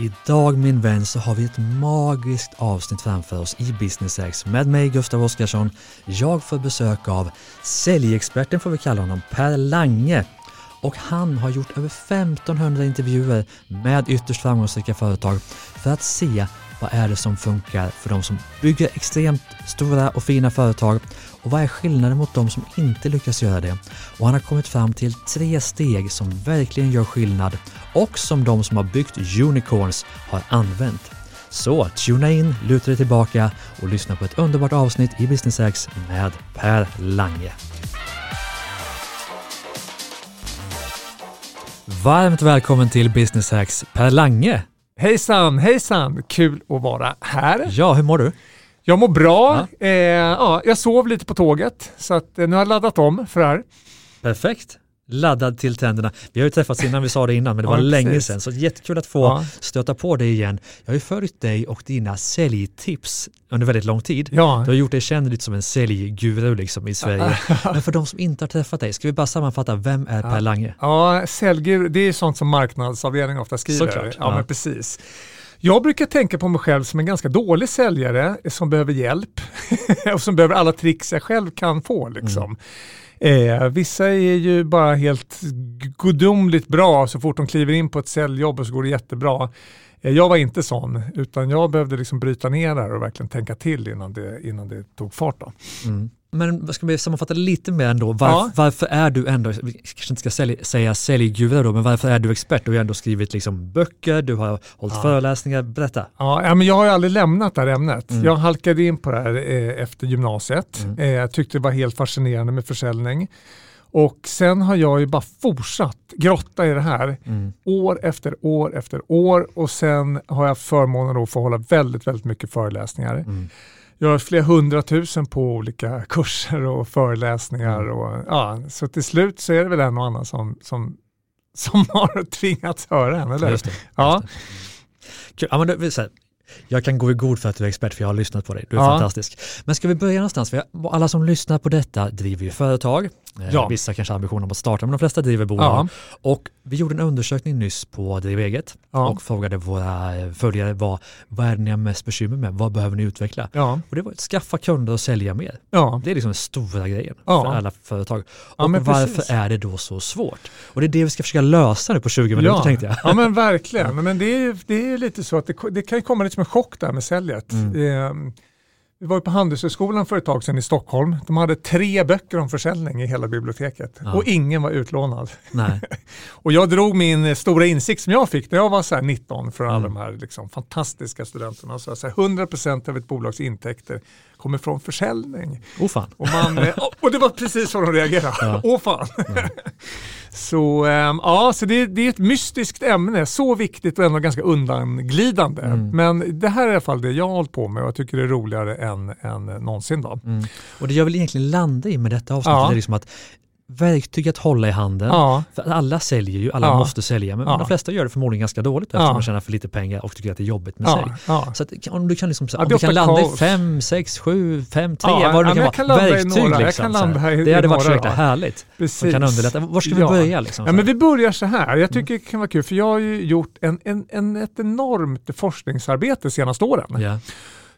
Idag min vän så har vi ett magiskt avsnitt framför oss i Business X med mig Gustav Oskarsson. Jag får besök av säljexperten får vi kalla honom, Per Lange. Och han har gjort över 1500 intervjuer med ytterst framgångsrika företag för att se vad är det som funkar för de som bygger extremt stora och fina företag och vad är skillnaden mot de som inte lyckas göra det? Och han har kommit fram till tre steg som verkligen gör skillnad och som de som har byggt unicorns har använt. Så tuna in, luta dig tillbaka och lyssna på ett underbart avsnitt i Business X med Per Lange. Varmt välkommen till Business Hacks Per Lange. Hejsan, hejsan! Kul att vara här. Ja, hur mår du? Jag mår bra. Ja. Eh, ja, jag sov lite på tåget så att, eh, nu har jag laddat om för det här. Perfekt laddad till tänderna. Vi har ju träffats innan, vi sa det innan, men det var precis. länge sedan. Så jättekul att få ja. stöta på dig igen. Jag har ju följt dig och dina säljtips under väldigt lång tid. Ja. Du har gjort dig känd lite som en säljguru liksom i Sverige. men för de som inte har träffat dig, ska vi bara sammanfatta, vem är Per Lange? Ja, säljguru, det är sånt som marknadsavdelningen ofta skriver. Såklart. Ja, men precis. Jag brukar tänka på mig själv som en ganska dålig säljare som behöver hjälp och som behöver alla tricks jag själv kan få. Liksom. Mm. Eh, vissa är ju bara helt gudomligt bra så fort de kliver in på ett säljjobb och så går det jättebra. Eh, jag var inte sån, utan jag behövde liksom bryta ner det här och verkligen tänka till innan det, innan det tog fart. Då. Mm. Men ska vi sammanfatta lite mer ändå? Var, ja. Varför är du ändå, vi kanske inte ska sälj, säga säljguru då, men varför är du expert? Du har ändå skrivit liksom böcker, du har hållit ja. föreläsningar, berätta. Ja, men jag har ju aldrig lämnat det här ämnet. Mm. Jag halkade in på det här eh, efter gymnasiet. Mm. Eh, jag tyckte det var helt fascinerande med försäljning. Och sen har jag ju bara fortsatt grotta i det här mm. år efter år efter år och sen har jag förmånen att få hålla väldigt, väldigt mycket föreläsningar. Mm jag har flera hundratusen på olika kurser och föreläsningar. Mm. Och, ja, så till slut så är det väl en och annan som, som, som har tvingats höra en, eller? Just det, ja. Just det. Ja, men det, så här, jag kan gå i god för att du är expert för jag har lyssnat på dig. Du är ja. fantastisk. Men ska vi börja någonstans? För alla som lyssnar på detta driver ju företag. Eh, ja. Vissa kanske har ambitioner om att starta, men de flesta driver bolag. Ja. Och vi gjorde en undersökning nyss på Driv eget ja. och frågade våra följare vad, vad är det ni har mest bekymmer med? Vad behöver ni utveckla? Ja. Och det var att skaffa kunder och sälja mer. Ja. Det är liksom den stora grejen för alla företag. Och varför precis. är det då så svårt? Och det är det vi ska försöka lösa nu på 20 minuter tänkte jag. Ja men verkligen, men det är, det är lite så att det, det kan komma lite som en chock där med säljet. Mm. Eh, vi var på Handelshögskolan för ett tag sedan i Stockholm. De hade tre böcker om försäljning i hela biblioteket ja. och ingen var utlånad. och jag drog min stora insikt som jag fick när jag var så 19 från mm. alla de här liksom fantastiska studenterna. Så här, 100% av ett bolags intäkter kommer från försäljning. Oh fan. Och, man, eh, och det var precis så de reagerade. Ja. Åh fan. Ja. så ähm, ja, så det, det, är ett mystiskt ämne, så viktigt och ändå ganska undanglidande. Mm. Men det här är i alla fall det jag har hållit på med och jag tycker det är roligare än, än någonsin. Då. Mm. Och det jag vill egentligen landa i med detta avsnitt ja. är liksom att verktyg att hålla i handen. Ja. För alla säljer ju, alla ja. måste sälja, men ja. de flesta gör det förmodligen ganska dåligt eftersom ja. man tjänar för lite pengar och tycker att det är jobbigt med sig. Så att, om du kan, liksom, om du kan landa i fem, sex, sju, fem, tre, vad det nu kan vara, verktyg. Några, liksom, det hade varit så jäkla härligt. Precis. kan underlätta. Var ska vi börja? Liksom, ja, men vi börjar så här. Jag tycker det kan vara kul, för jag har ju gjort en, en, en, ett enormt forskningsarbete de senaste åren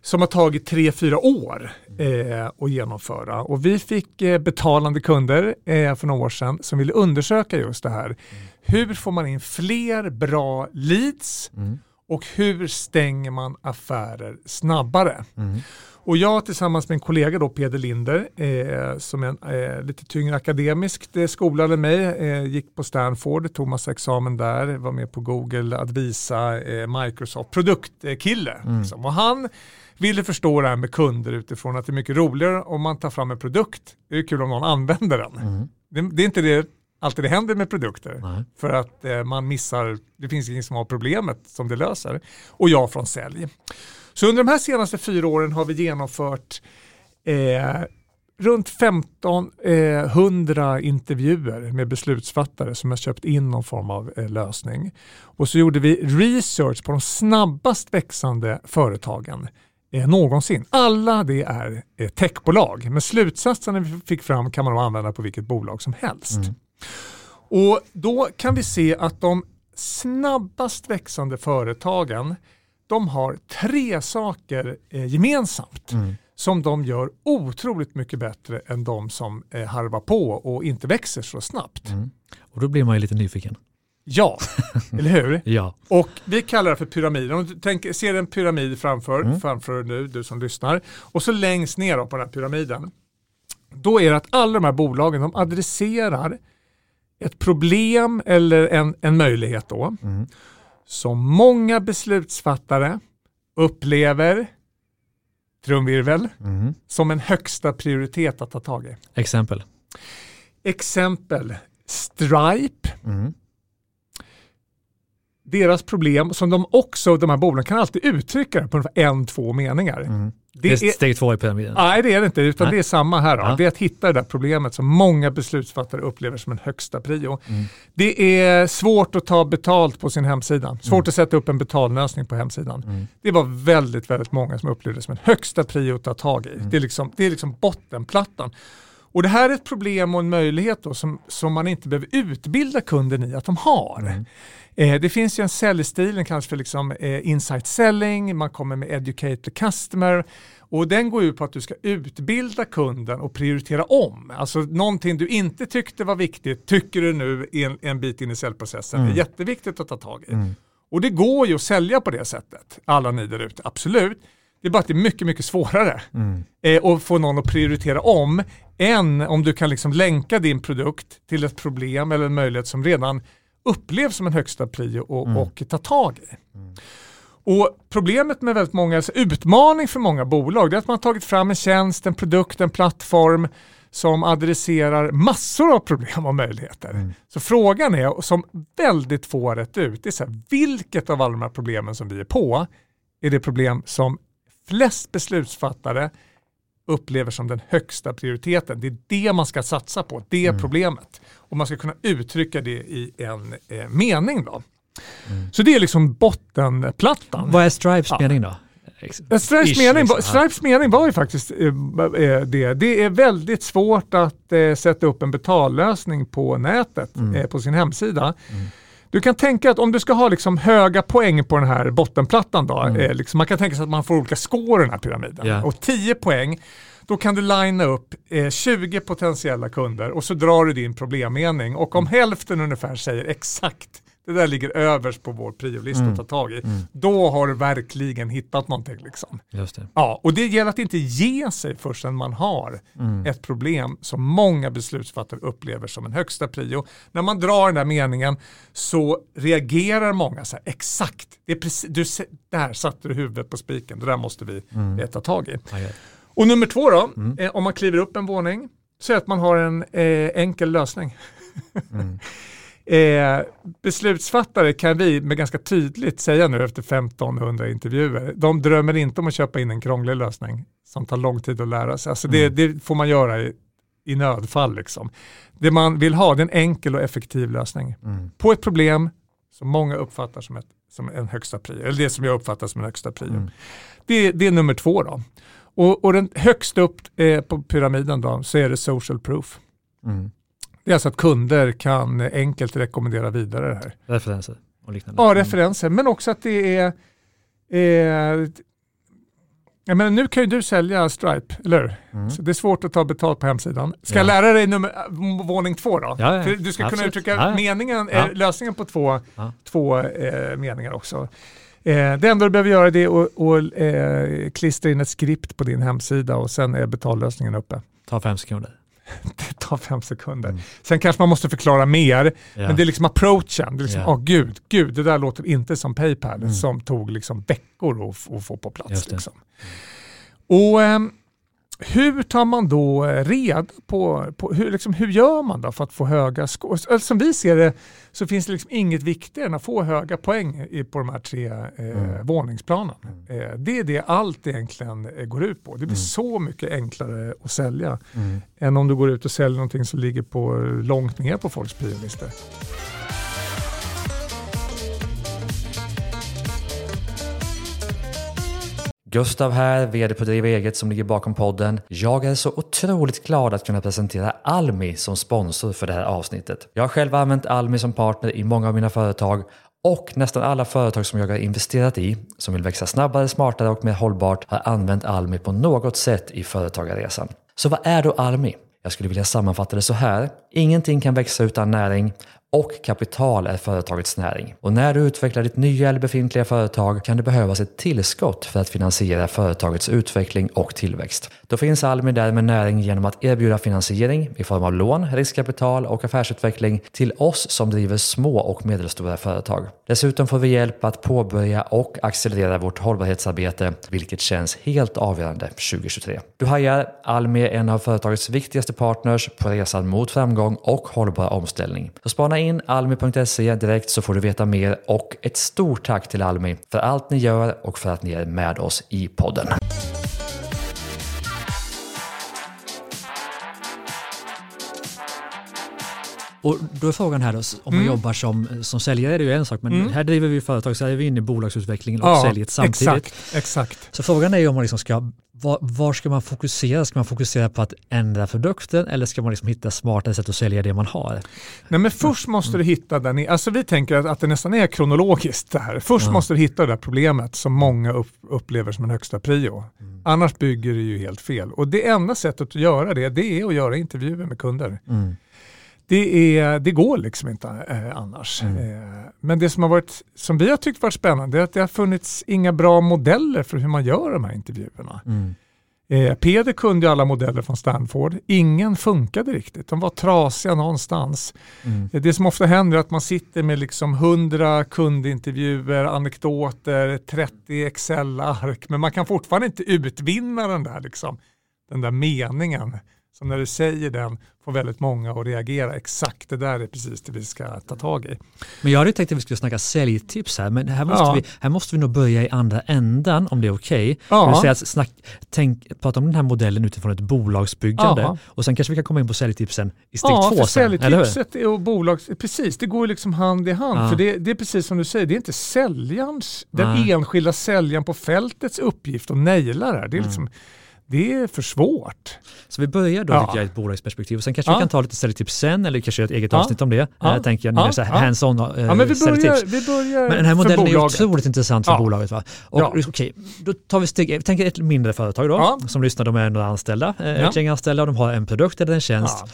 som har tagit tre, fyra år eh, att genomföra. Och vi fick eh, betalande kunder eh, för några år sedan som ville undersöka just det här. Mm. Hur får man in fler bra leads mm. och hur stänger man affärer snabbare? Mm. Och jag tillsammans med en kollega då, Peder Linder, eh, som är eh, lite tyngre akademiskt eh, skolade mig, eh, gick på Stanford, tog massa examen där, var med på Google, Advisa, eh, Microsoft, produktkille. Mm. Liksom. Och han ville förstå det här med kunder utifrån att det är mycket roligare om man tar fram en produkt. Det är kul om någon använder den. Mm. Det, det, är inte det alltid det händer med produkter. Nej. För att eh, man missar, det finns ingen som har problemet som det löser. Och jag från sälj. Så under de här senaste fyra åren har vi genomfört eh, runt 1500 eh, intervjuer med beslutsfattare som har köpt in någon form av eh, lösning. Och så gjorde vi research på de snabbast växande företagen eh, någonsin. Alla det är eh, techbolag, men slutsatsen vi fick fram kan man använda på vilket bolag som helst. Mm. Och Då kan vi se att de snabbast växande företagen de har tre saker eh, gemensamt mm. som de gör otroligt mycket bättre än de som eh, harvar på och inte växer så snabbt. Mm. Och då blir man ju lite nyfiken. Ja, eller hur? ja. Och vi kallar det för pyramiden. Om du tänker, ser en pyramid framför, mm. framför nu, du som lyssnar. Och så längst ner på den här pyramiden. Då är det att alla de här bolagen de adresserar ett problem eller en, en möjlighet då. Mm. Som många beslutsfattare upplever, trumvirvel, mm. som en högsta prioritet att ta tag i. Exempel? Exempel Stripe. Mm deras problem som de också, de här bolagen kan alltid uttrycka på en, två meningar. Mm. Det, det, är steg två i pyramiden? Nej det är det inte, utan nej. det är samma här. Ja. Det är att hitta det där problemet som många beslutsfattare upplever som en högsta prio. Mm. Det är svårt att ta betalt på sin hemsida, svårt mm. att sätta upp en betallösning på hemsidan. Mm. Det var väldigt, väldigt många som upplevde det som en högsta prio att ta tag i. Mm. Det, är liksom, det är liksom bottenplattan. Och det här är ett problem och en möjlighet då som, som man inte behöver utbilda kunden i att de har. Mm. Eh, det finns ju en säljstil, den kallas för liksom, eh, insight selling, man kommer med educate the customer och den går ut på att du ska utbilda kunden och prioritera om. Alltså någonting du inte tyckte var viktigt tycker du nu en, en bit in i säljprocessen mm. är jätteviktigt att ta tag i. Mm. Och det går ju att sälja på det sättet, alla ni där ute, absolut. Det är bara att det är mycket, mycket svårare mm. eh, att få någon att prioritera om än om du kan liksom länka din produkt till ett problem eller en möjlighet som redan upplevs som en högsta prio och, mm. och ta tag i. Mm. Och Problemet med väldigt många, alltså utmaning för många bolag, det är att man har tagit fram en tjänst, en produkt, en plattform som adresserar massor av problem och möjligheter. Mm. Så frågan är, som väldigt få har rätt ut, det är så här, vilket av alla de här problemen som vi är på är det problem som flest beslutsfattare upplever som den högsta prioriteten. Det är det man ska satsa på, det mm. problemet. Och man ska kunna uttrycka det i en eh, mening. Då. Mm. Så det är liksom bottenplattan. Vad är Stripes ja. mening då? Stripes, mening, liksom. Stripes mening var ju faktiskt eh, eh, det. Det är väldigt svårt att eh, sätta upp en betallösning på nätet mm. eh, på sin hemsida. Mm. Du kan tänka att om du ska ha liksom höga poäng på den här bottenplattan då, mm. eh, liksom, man kan tänka sig att man får olika score i den här pyramiden. Yeah. Och 10 poäng, då kan du linea upp eh, 20 potentiella kunder och så drar du din problemmening och om hälften ungefär säger exakt det där ligger överst på vår priolista mm. att ta tag i. Mm. Då har du verkligen hittat någonting. Liksom. Ja, och det gäller att inte ge sig förrän man har mm. ett problem som många beslutsfattare upplever som en högsta prio. När man drar den där meningen så reagerar många så här, exakt, det är precis, du, där satte du huvudet på spiken, det där måste vi mm. ta tag i. Okay. Och nummer två då, mm. eh, om man kliver upp en våning, så är att man har en eh, enkel lösning. Eh, beslutsfattare kan vi med ganska tydligt säga nu efter 1500 intervjuer, de drömmer inte om att köpa in en krånglig lösning som tar lång tid att lära sig. Alltså det, mm. det får man göra i, i nödfall. Liksom. Det man vill ha är en enkel och effektiv lösning mm. på ett problem som många uppfattar som, ett, som en högsta prio, eller det som jag uppfattar som en högsta prio. Mm. Det, det, är nummer två då. Och, och den högst upp eh, på pyramiden då, så är det social proof. Mm. Det är alltså att kunder kan enkelt rekommendera vidare det här. Referenser och liknande. Ja, referenser, men också att det är eh, jag menar, nu kan ju du sälja Stripe, eller mm. Så det är svårt att ta betalt på hemsidan. Ska ja. jag lära dig nummer, våning två då? Ja, ja. För du ska Absolut. kunna uttrycka meningen, eh, lösningen på två, två eh, meningar också. Eh, det enda du behöver göra är att eh, klistra in ett skript på din hemsida och sen är betallösningen uppe. Ta fem sekunder. det tar fem sekunder. Mm. Sen kanske man måste förklara mer, yeah. men det är liksom approachen. Det är liksom, yeah. oh, gud, gud, det där låter inte som Paypal mm. som tog liksom veckor att, att få på plats. Liksom. Och um, hur tar man då eh, reda på, på hur, liksom, hur gör man då för att få höga skor? Som vi ser det så finns det liksom inget viktigare än att få höga poäng på de här tre eh, mm. våningsplanen. Mm. Eh, det är det allt egentligen eh, går ut på. Det blir mm. så mycket enklare att sälja mm. än om du går ut och säljer någonting som ligger på långt ner på folks priolistor. Gustav här, VD på Driva Eget som ligger bakom podden. Jag är så otroligt glad att kunna presentera Almi som sponsor för det här avsnittet. Jag har själv använt Almi som partner i många av mina företag Och nästan alla företag som jag har investerat i, som vill växa snabbare, smartare och mer hållbart, har använt Almi på något sätt i företagarresan. Så vad är då Almi? Jag skulle vilja sammanfatta det så här. Ingenting kan växa utan näring och kapital är företagets näring. Och när du utvecklar ditt nya eller befintliga företag kan det behövas ett tillskott för att finansiera företagets utveckling och tillväxt. Då finns Almi där med näring genom att erbjuda finansiering i form av lån, riskkapital och affärsutveckling till oss som driver små och medelstora företag. Dessutom får vi hjälp att påbörja och accelerera vårt hållbarhetsarbete, vilket känns helt avgörande 2023. Du hajar, Almi är en av företagets viktigaste partners på resan mot framgång och hållbar omställning. Så spana in almi.se direkt så får du veta mer och ett stort tack till Almi för allt ni gör och för att ni är med oss i podden. Och då är frågan här då, om man mm. jobbar som, som säljare är det ju en sak, men mm. här driver vi företag så är vi inne i bolagsutvecklingen och ja, säljet samtidigt. Exakt, exakt. Så frågan är ju om man liksom ska, var, var, ska man fokusera? Ska man fokusera på att ändra produkten eller ska man liksom hitta smartare sätt att sälja det man har? Nej men först måste du hitta den, alltså vi tänker att, att det nästan är kronologiskt det här. Först ja. måste du hitta det där problemet som många upp, upplever som en högsta prio. Mm. Annars bygger det ju helt fel. Och det enda sättet att göra det, det är att göra intervjuer med kunder. Det, är, det går liksom inte eh, annars. Mm. Eh, men det som, har varit, som vi har tyckt varit spännande är att det har funnits inga bra modeller för hur man gör de här intervjuerna. Mm. Eh, Peder kunde ju alla modeller från Stanford. Ingen funkade riktigt. De var trasiga någonstans. Mm. Eh, det som ofta händer är att man sitter med liksom 100 kundintervjuer, anekdoter, 30 Excel-ark, men man kan fortfarande inte utvinna den där, liksom, den där meningen som när du säger den får väldigt många att reagera. Exakt det där är precis det vi ska ta tag i. Men jag hade tänkt att vi skulle snacka säljtips här, men här måste, ja. vi, här måste vi nog börja i andra ändan om det är okej. Okay. Ja. snack, tänk, prata om den här modellen utifrån ett bolagsbyggande ja. och sen kanske vi kan komma in på säljtipsen i steg ja, två. För säljtipset och bolags, precis, det går liksom hand i hand. För det, det, är precis som du säger, det är inte säljarens, den enskilda säljaren på fältets uppgift att naila det här. Det är mm. Det är för svårt. Så vi börjar då ja. tycker jag, i ett bolagsperspektiv och sen kanske ja. vi kan ta lite säljtips sen eller kanske ett eget ja. avsnitt om det. Ja. Äh, tänker jag, ja. så hands-on ja, men vi börjar, vi börjar Men den här modellen är otroligt intressant för bolaget. Va? Och, ja. Okej, då tar vi steg, vi tänker ett mindre företag då, som lyssnar, de är några anställda, äh, ett gäng anställda och de har en produkt eller en tjänst.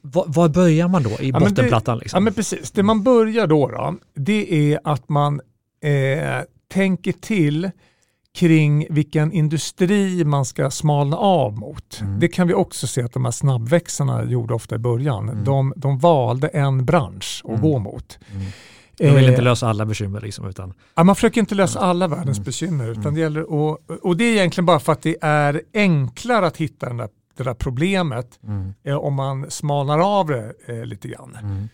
Var, var, börjar man då i ja, bottenplattan? Liksom? Ja men precis, det man börjar då, då det är att man eh, tänker till kring vilken industri man ska smalna av mot. Mm. Det kan vi också se att de här snabbväxarna gjorde ofta i början. Mm. De, de valde en bransch att mm. gå mot. Mm. De vill inte eh, lösa alla bekymmer. Liksom, utan... ja, man försöker inte lösa alla världens mm. bekymmer. Utan mm. det gäller och, och det är egentligen bara för att det är enklare att hitta den där, det där problemet eh, om man smalnar av det eh, lite grann.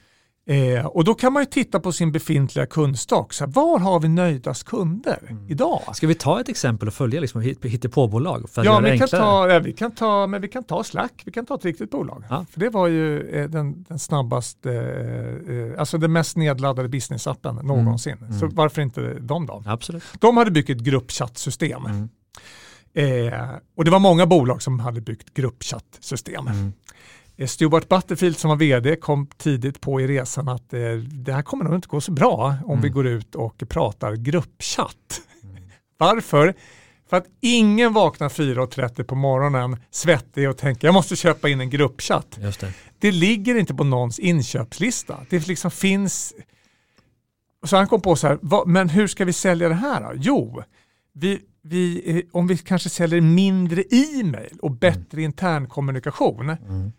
Eh, och då kan man ju titta på sin befintliga kundstock. Så här, var har vi nöjdast kunder mm. idag? Ska vi ta ett exempel och följa liksom hittepåbolag? För att ja, vi kan, ta, ja, vi, kan ta, men vi kan ta Slack, vi kan ta ett riktigt bolag. Ja. För det var ju eh, den, den snabbaste, eh, eh, alltså den mest nedladdade businessappen någonsin. Mm. Så varför inte de då? Absolut. De hade byggt ett gruppchattsystem. Mm. Eh, och det var många bolag som hade byggt gruppchattsystem. Eh, Stuart Butterfield som var vd kom tidigt på i resan att eh, det här kommer nog inte gå så bra om mm. vi går ut och pratar gruppchatt. Mm. Varför? För att ingen vaknar 4.30 på morgonen svettig och tänker jag måste köpa in en gruppchatt. Det. det. ligger inte på någons inköpslista. Det liksom finns... Så han kom på så här, vad, men hur ska vi sälja det här då? Jo, vi, vi, eh, om vi kanske säljer mindre e-mail och bättre mm. internkommunikation mm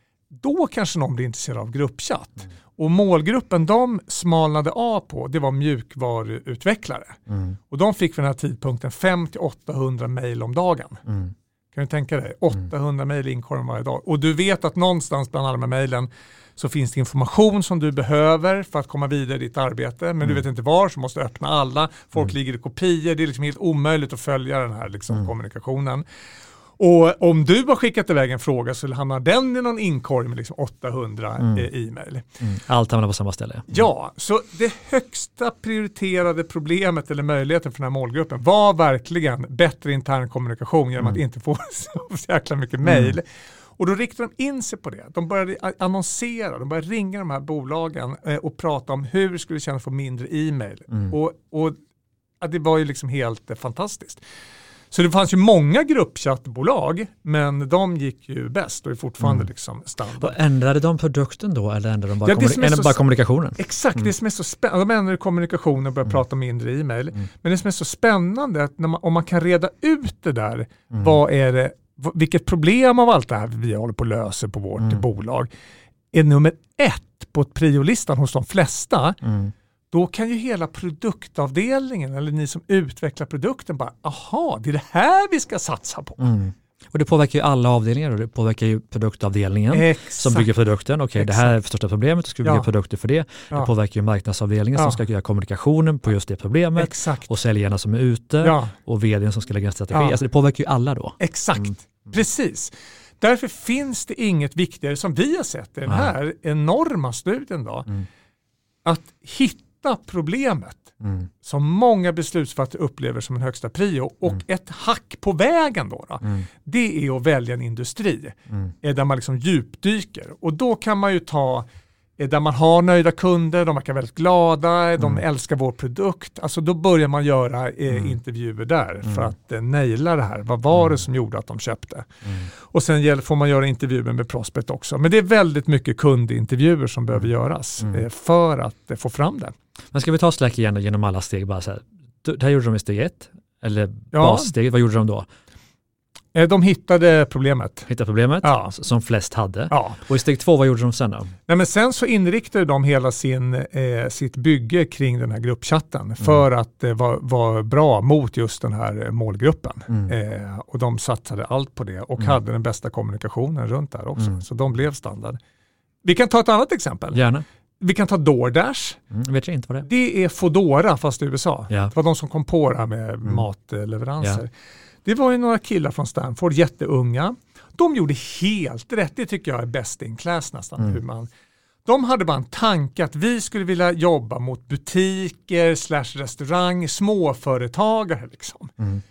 då kanske någon blir intresserad av gruppchatt. Mm. Och målgruppen de smalnade av på, det var mjukvaruutvecklare. Mm. Och de fick vid den här tidpunkten 500-800 mejl om dagen. Mm. Kan du tänka dig? 800 mm. mejl inkorgen varje dag. Och du vet att någonstans bland alla de här mejlen så finns det information som du behöver för att komma vidare i ditt arbete. Men du mm. vet inte var, så måste du öppna alla. Folk mm. ligger i kopior, det är liksom helt omöjligt att följa den här liksom, mm. kommunikationen. Och om du har skickat iväg en fråga så hamnar den i någon inkorg med liksom 800 mm. Eh, e-mail. Mm. Allt hamnar på samma ställe. Mm. Ja, så det högsta prioriterade problemet eller möjligheten för den här målgruppen var verkligen bättre intern kommunikation genom att mm. inte få så jäkla mycket mail. Och då riktar de in sig på det. De började annonsera, de började ringa de här bolagen eh, och prata om hur det skulle kännas att få mindre e-mail. Mm. Och, och det var ju liksom helt eh, fantastiskt. Så det fanns ju många gruppchattbolag, men de gick ju bäst och är fortfarande mm. liksom standard. Och ändrade de produkten då eller ändrade de bara, ja, kommunik bara kommunikationen? Exakt, mm. det som är så spännande, de ändrade kommunikationen och började mm. prata mindre e-mail. Mm. Men det som är så spännande är att man, om man kan reda ut det där, mm. vad är det, vilket problem av allt det här vi håller på att lösa på vårt mm. bolag, är nummer ett på priolistan hos de flesta, då kan ju hela produktavdelningen eller ni som utvecklar produkten bara, aha, det är det här vi ska satsa på. Mm. Och det påverkar ju alla avdelningar och det påverkar ju produktavdelningen Exakt. som bygger produkten. Okej, okay, det här är största problemet, då ska vi bygga ja. produkter för det. Ja. Det påverkar ju marknadsavdelningen ja. som ska göra kommunikationen på just det problemet Exakt. och säljarna som är ute och vdn som ska lägga en strategi. Alltså det påverkar ju alla då. Exakt, mm. precis. Därför finns det inget viktigare som vi har sett i den här enorma studien då, mm. att hitta hitta problemet mm. som många beslutsfattare upplever som en högsta prio och mm. ett hack på vägen då, då mm. det är att välja en industri mm. där man liksom djupdyker och då kan man ju ta Eh, där man har nöjda kunder, de verkar väldigt glada, de mm. älskar vår produkt. Alltså då börjar man göra eh, mm. intervjuer där för att eh, naila det här. Vad var det som gjorde att de köpte? Och sen får man göra intervjuer med prospect också. Men det är väldigt mycket kundintervjuer som behöver göras eh, för att eh, få fram det. Men ska vi ta Slack igen genom alla steg? Bara så här. Det här gjorde de i steg ett, eller ja. bassteget, vad gjorde de då? Eh, de hittade problemet. Hittade problemet, ja. som flest hade. Ja. Och i steg två, vad gjorde de sen då? Nej, men sen så inriktade de hela sin, eh, sitt bygge kring den här gruppchatten mm. för att eh, var, var, bra mot just den här målgruppen. Mm. Eh, och de satsade allt på det och mm. hade den bästa kommunikationen runt där också. Mm. Så de blev standard. Vi kan ta ett annat exempel. Gärna. Vi kan ta DoorDash. Mm, vet jag inte vad det är. Det är Fodora fast i USA. Ja. Det var de som kom på det här med mm. matleveranser. Ja. Det var ju några killar från Stanford, jätteunga. De gjorde helt rätt, det tycker jag är best in class nästan. Mm. Hur man, de hade bara en tanke att vi skulle vilja jobba mot butiker, slash restaurang, småföretagare. Liksom. Mm.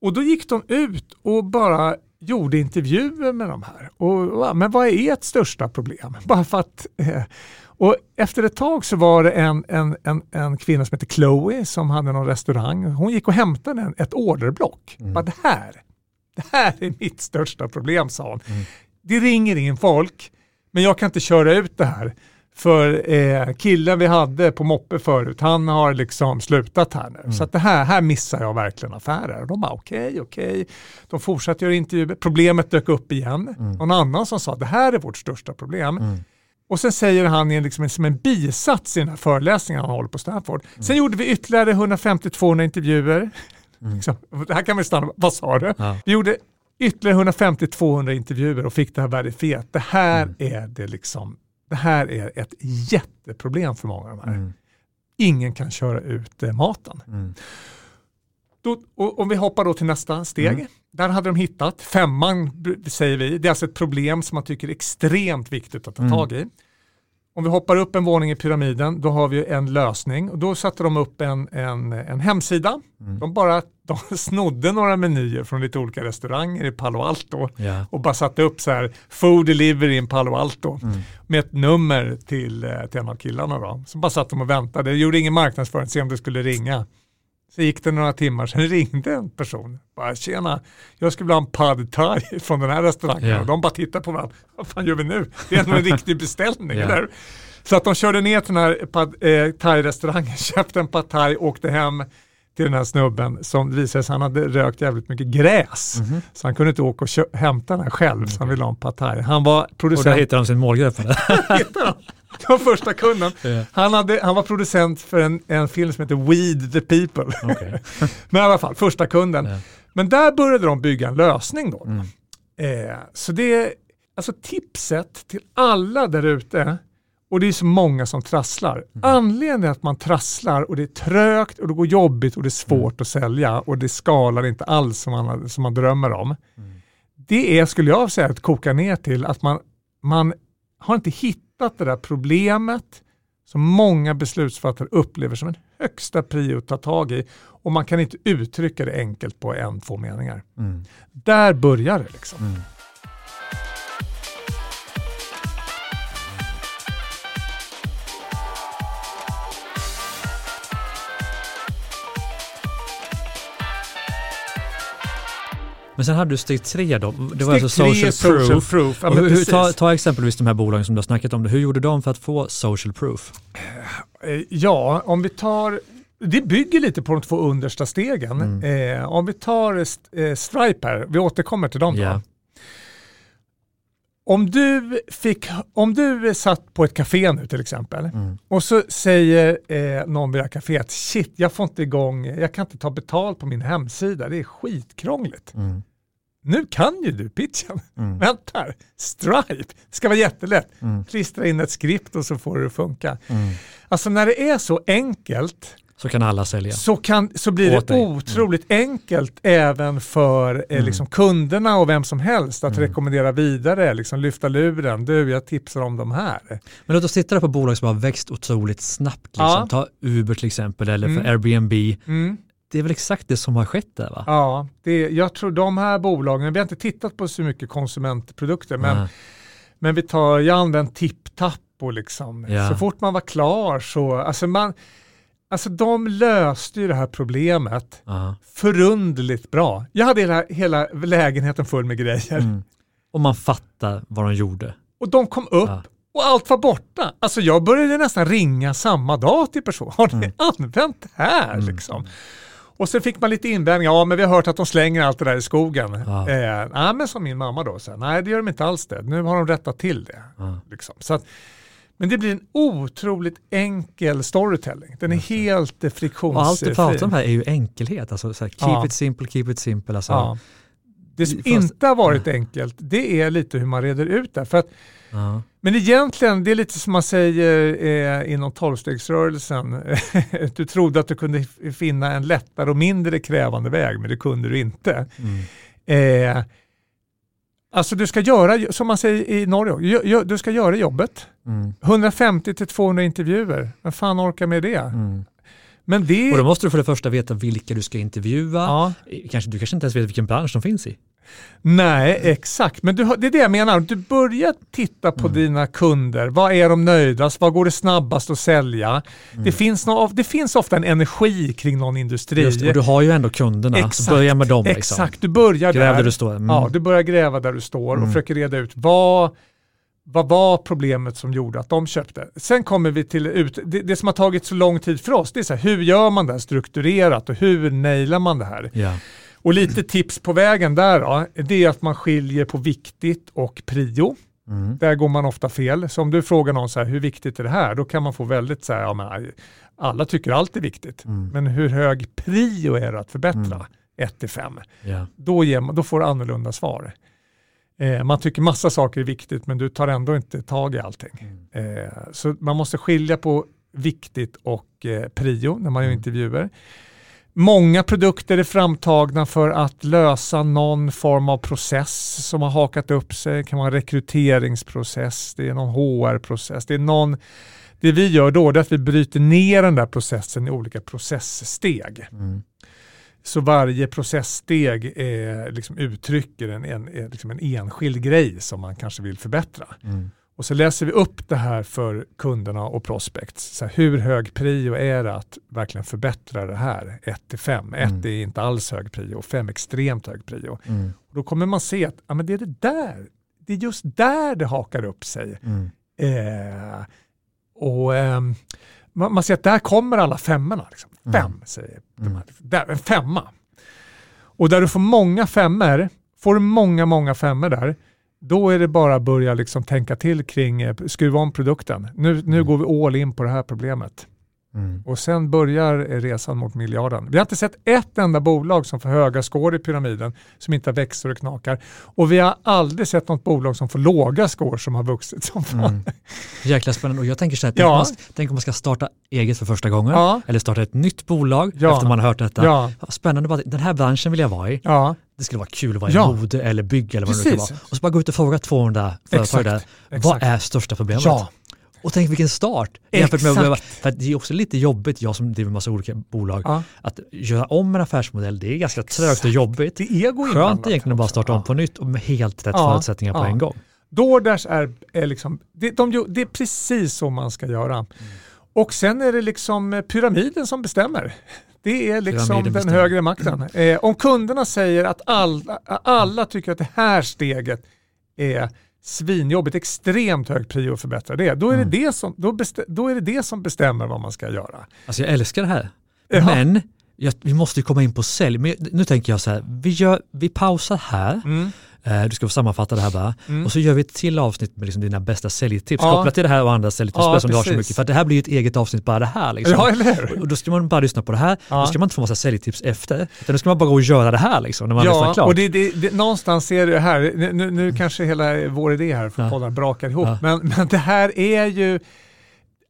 Och då gick de ut och bara gjorde intervjuer med de här. Och, men vad är ert största problem? Bara för att eh, och efter ett tag så var det en, en, en, en kvinna som heter Chloe som hade någon restaurang. Hon gick och hämtade en, ett orderblock. Mm. Bara, det, här, det här är mitt största problem, sa hon. Mm. Det ringer in folk, men jag kan inte köra ut det här. För eh, killen vi hade på moppe förut, han har liksom slutat här nu. Mm. Så det här, här missar jag verkligen affärer. Och de bara okej, okay, okej. Okay. De fortsatte göra intervjuer. Problemet dök upp igen. Mm. Någon annan som sa det här är vårt största problem. Mm. Och sen säger han liksom som en bisats i den här föreläsningen han håller på Stanford. Mm. Sen gjorde vi ytterligare 150-200 intervjuer. Mm. Liksom, det här kan vi stanna, vad sa du? Ja. Vi gjorde ytterligare 150-200 intervjuer och fick det här verifierat. Det här mm. är det liksom, det här är ett jätteproblem för många av de här. Mm. Ingen kan köra ut eh, maten. Då, och om vi hoppar då till nästa steg. Mm. Där hade de hittat, femman säger vi, det är alltså ett problem som man tycker är extremt viktigt att ta mm. tag i. Om vi hoppar upp en våning i pyramiden, då har vi en lösning. Och då satte de upp en, en, en hemsida. Mm. De bara de snodde några menyer från lite olika restauranger i Palo Alto yeah. och bara satte upp så här food delivery in Palo Alto mm. med ett nummer till, eh, till en av killarna. Då. Så bara satt de och väntade, det gjorde ingen marknadsföring, se om det skulle ringa. Så gick det några timmar, sen ringde en person. Bara, tjena, jag skulle vilja ha en pad thai från den här restaurangen. Yeah. Och de bara tittade på varandra, vad fan gör vi nu? Det är en riktig beställning. Yeah. Eller? Så att de körde ner till den här pad, eh, thai-restaurangen, köpte en pad thai, åkte hem till den här snubben som visade sig han hade rökt jävligt mycket gräs. Mm -hmm. Så han kunde inte åka och hämta den här själv, mm -hmm. så han ville ha en pad thai. Han var producent. Och där hittade han sin målgrupp. Det var första kunden. Han, hade, han var producent för en, en film som heter Weed the People. Okay. Men i alla fall, första kunden. Men där började de bygga en lösning då. Mm. Eh, så det alltså tipset till alla där ute, och det är så många som trasslar. Mm. Anledningen att man trasslar och det är trögt och det går jobbigt och det är svårt mm. att sälja och det skalar inte alls som man, som man drömmer om. Mm. Det är, skulle jag säga, att koka ner till att man, man har inte hittat hittat det där problemet som många beslutsfattare upplever som en högsta prio att ta tag i och man kan inte uttrycka det enkelt på en, två meningar. Mm. Där börjar det liksom. Mm. Men sen hade du steg tre då. Det var alltså social, social proof. proof. Ja, hur, ta, ta, exempelvis de här bolagen som du har snackat om. Hur gjorde de för att få social proof? Eh, ja, om vi tar det bygger lite på de två understa stegen. Mm. Eh, om vi tar eh, Stripe här, vi återkommer till dem då. Om du, fick, om du satt på ett café nu till exempel mm. och så säger eh, någon vid det här kaféet, shit jag får inte igång, jag kan inte ta betalt på min hemsida, det är skitkrångligt. Mm. Nu kan ju du pitchen. Mm. Vänta Stripe, det ska vara jättelätt. Mm. Klistra in ett skript och så får det funka. Mm. Alltså när det är så enkelt så kan alla sälja. Så, kan, så blir det otroligt mm. enkelt även för eh, mm. liksom, kunderna och vem som helst att mm. rekommendera vidare, liksom, lyfta luren. Du, jag tipsar om de här. Men låt oss titta på bolag som har växt otroligt snabbt. Liksom. Ja. Ta Uber till exempel eller för mm. Airbnb. Mm. Det är väl exakt det som har skett där va? Ja, det, jag tror de här bolagen, vi har inte tittat på så mycket konsumentprodukter, men, men vi tar, jag använt TipTap och liksom, ja. så fort man var klar så, alltså man, Alltså de löste ju det här problemet uh-huh. förundligt bra. Jag hade hela, hela lägenheten full med grejer. Mm. Och man fattar vad de gjorde. Och de kom upp uh. och allt var borta. Alltså jag började nästan ringa samma dag till personer. Har ni mm. använt det här? Mm. Liksom. Och sen fick man lite invändningar, ja men vi har hört att de slänger allt det där i skogen. Ja. Eh, nej men som min mamma då, så här, nej det gör de inte alls det, nu har de rättat till det. Ja. Liksom. Så att, men det blir en otroligt enkel storytelling. Den är helt friktionsfri. Och allt du pratar om här är ju enkelhet. Alltså så här, keep ja. it simple, keep it simple. Alltså. Ja. Det som Fast, inte har varit ja. enkelt, det är lite hur man reder ut det. För att, ja. Men egentligen, det är lite som man säger eh, inom tolvstegsrörelsen. du trodde att du kunde finna en lättare och mindre krävande väg, men det kunde du inte. Mm. Eh, Alltså du ska göra, som man säger i Norge, du ska göra jobbet. Mm. 150 till 200 intervjuer, vem fan orkar med det? Mm. Men det... Och då måste du för det första veta vilka du ska intervjua. Ja. Kanske, du kanske inte ens vet vilken bransch de finns i. Nej, exakt. Men du, det är det jag menar. Du börjar titta på mm. dina kunder. Vad är de nöjdast? Vad går det snabbast att sälja? Mm. Det, finns no, det finns ofta en energi kring någon industri. Just och du har ju ändå kunderna. Exakt, så börja med dem. Liksom. Exakt, du börjar Gräv där. där du står. Mm. Ja, du börjar gräva där du står och mm. försöker reda ut vad vad var problemet som gjorde att de köpte? Sen kommer vi till ut, det, det som har tagit så lång tid för oss, det är så här, hur gör man det här strukturerat och hur nailar man det här? Yeah. Och lite tips på vägen där då, det är att man skiljer på viktigt och prio. Mm. Där går man ofta fel. Så om du frågar någon så här, hur viktigt är det här? Då kan man få väldigt så här, ja, men, alla tycker allt är viktigt. Mm. Men hur hög prio är det att förbättra? 1 till 5. Yeah. Då, då får du annorlunda svar. Eh, man tycker massa saker är viktigt men du tar ändå inte tag i allting. Mm. Eh, så man måste skilja på viktigt och eh, prio när man gör mm. intervjuer. Många produkter är framtagna för att lösa någon form av process som har hakat upp sig. Det kan vara en rekryteringsprocess, det är någon HR-process, det är någon det vi gör då är att vi bryter ner den där processen i olika processsteg. Mm. Så varje processsteg är, liksom uttrycker en, en, liksom en enskild grej som man kanske vill förbättra. Mm. Och så läser vi upp det här för kunderna och prospects. Så här, hur hög prio är det att verkligen förbättra det här? 1 till 5. 1 mm. är inte alls hög prio, 5 extremt hög prio. Mm. Och då kommer man se att ja, men det är det där, det är just där det hakar upp sig. Mm. Eh, och eh, man, man, ser att där kommer alla femmorna. Liksom. Mm. Fem säger de här. Där, en femma. Och där du får många femmor, får du många, många femmor där, då är det bara att börja liksom tänka till kring, eh, skruva om produkten. Nu, nu mm. går vi all in på det här problemet. Mm. Och sen börjar resan mot miljarden. Vi har inte sett ett enda bolag som får höga skår i pyramiden som inte växer och knakar. Och vi har aldrig sett något bolag som får låga skår som har vuxit som fan. Mm. Jäkla spännande. Och jag tänker så här, ja. tänk om man ska starta eget för första gången ja. eller starta ett nytt bolag ja. efter man har hört detta. Ja. Spännande, bara, den här branschen vill jag vara i. Ja. Det skulle vara kul att vara i mode eller bygg eller vad Precis. det nu kan vara. Och så bara gå ut och fråga 200 företag där, vad är största problemet? Ja. Och tänk vilken start! Jämfört med att för det är också lite jobbigt, jag som driver massa olika bolag, ja. att göra om en affärsmodell, det är ganska trögt och jobbigt. Det är Skönt egentligen att bara starta om på nytt och med helt rätt ja. förutsättningar på en gång. DoorDash är, är liksom, det, de, det är precis så man ska göra. Mm. Och sen är det liksom pyramiden som bestämmer. Det är liksom den bestämmer. högre makten. Eh, om kunderna säger att alla, alla tycker att det här steget är svinjobbigt, extremt hög prio att förbättra det, då är, mm. det, det, som, då, då är det det som bestämmer vad man ska göra. Alltså jag älskar det här. Ja. Men jag, vi måste komma in på sälj. Men nu tänker jag så här, vi, gör, vi pausar här. Mm. Eh, du ska få sammanfatta det här bara. Mm. Och så gör vi ett till avsnitt med liksom dina bästa säljtips ja. kopplat till det här och andra säljtips ja, som du har så mycket. För det här blir ett eget avsnitt bara det här. Liksom. Ja, eller? Och då ska man bara lyssna på det här. Ja. Då ska man inte få massa säljtips efter. Utan då ska man bara gå och göra det här liksom, när man ja, klart. och det, det, det, någonstans är det här, nu, nu mm. kanske hela vår idé här för podden brakar ihop, men, men det här är ju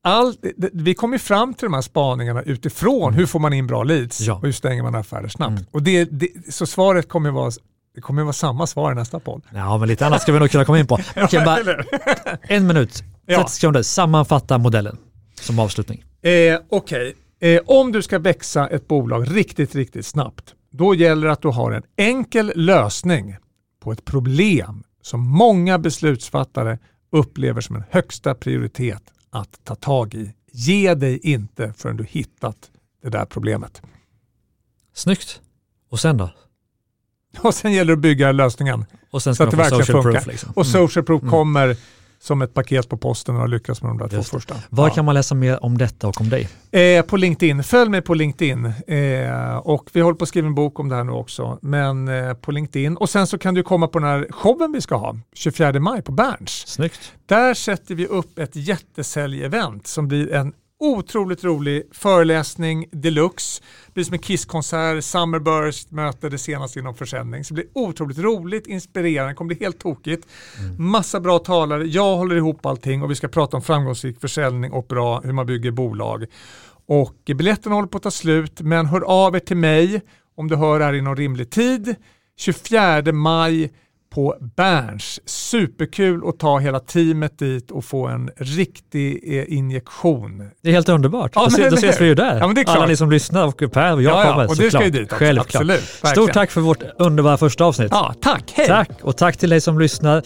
allt, vi kommer fram till de här spaningarna utifrån hur får man in bra leads ja. och hur stänger man affärer snabbt. Mm. Och det, det, så svaret kommer vara det kommer vara samma svar i nästa podd. Ja, men lite annat ska vi nog kunna komma in på. Okej, bara en minut, 30 ja. sekunder, sammanfatta modellen som avslutning. Eh, Okej, okay. eh, om du ska växa ett bolag riktigt, riktigt snabbt, då gäller det att du har en enkel lösning på ett problem som många beslutsfattare upplever som en högsta prioritet att ta tag i. Ge dig inte förrän du hittat det där problemet. Snyggt. Och sen då? Och sen gäller det att bygga lösningen. Och sen ska så att det verkligen social funkar. Proof, liksom. Och mm. social proof mm. kommer som ett paket på posten och har lyckats med de där Just två första. Var ja. kan man läsa mer om detta och om dig? Eh, på LinkedIn. Följ mig på LinkedIn. Eh, och vi håller på att skriva en bok om det här nu också. Men eh, på LinkedIn. Och sen så kan du komma på den här showen vi ska ha 24 maj på Berns. Snyggt. Där sätter vi upp ett jättesälj-event som blir en otroligt rolig föreläsning deluxe. Det blir som en Kisskonsert, Summerburst möter det senaste inom försäljning. Så det blir otroligt roligt, inspirerande, det kommer bli helt tokigt. Mm. Massa bra talare, jag håller ihop allting och vi ska prata om framgångsrik försäljning och bra hur man bygger bolag. Och biljetterna håller på att ta slut, men hör av er till mig om du hör här inom rimlig tid. 24 maj på Berns. Superkul att ta hela teamet dit och få en riktig eh, injektion. Det är helt underbart. Ja, då, då ses vi ju där. Ja, Alla ni som lyssnar och Per och jag ja, kommer ja, och det ska ju dit också. Självklart. Absolut, Stort tack för vårt underbara första avsnitt. Ja, tack. Hej. Tack och tack till dig som lyssnar.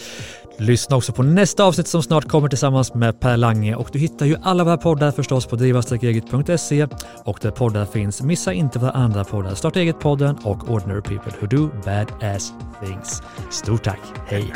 Lyssna också på nästa avsnitt som snart kommer tillsammans med Per Lange och du hittar ju alla våra poddar förstås på driva-eget.se och där poddar finns. Missa inte våra andra poddar, Starta eget-podden och Ordinary People Who Do Badass Things. Stort tack, hej!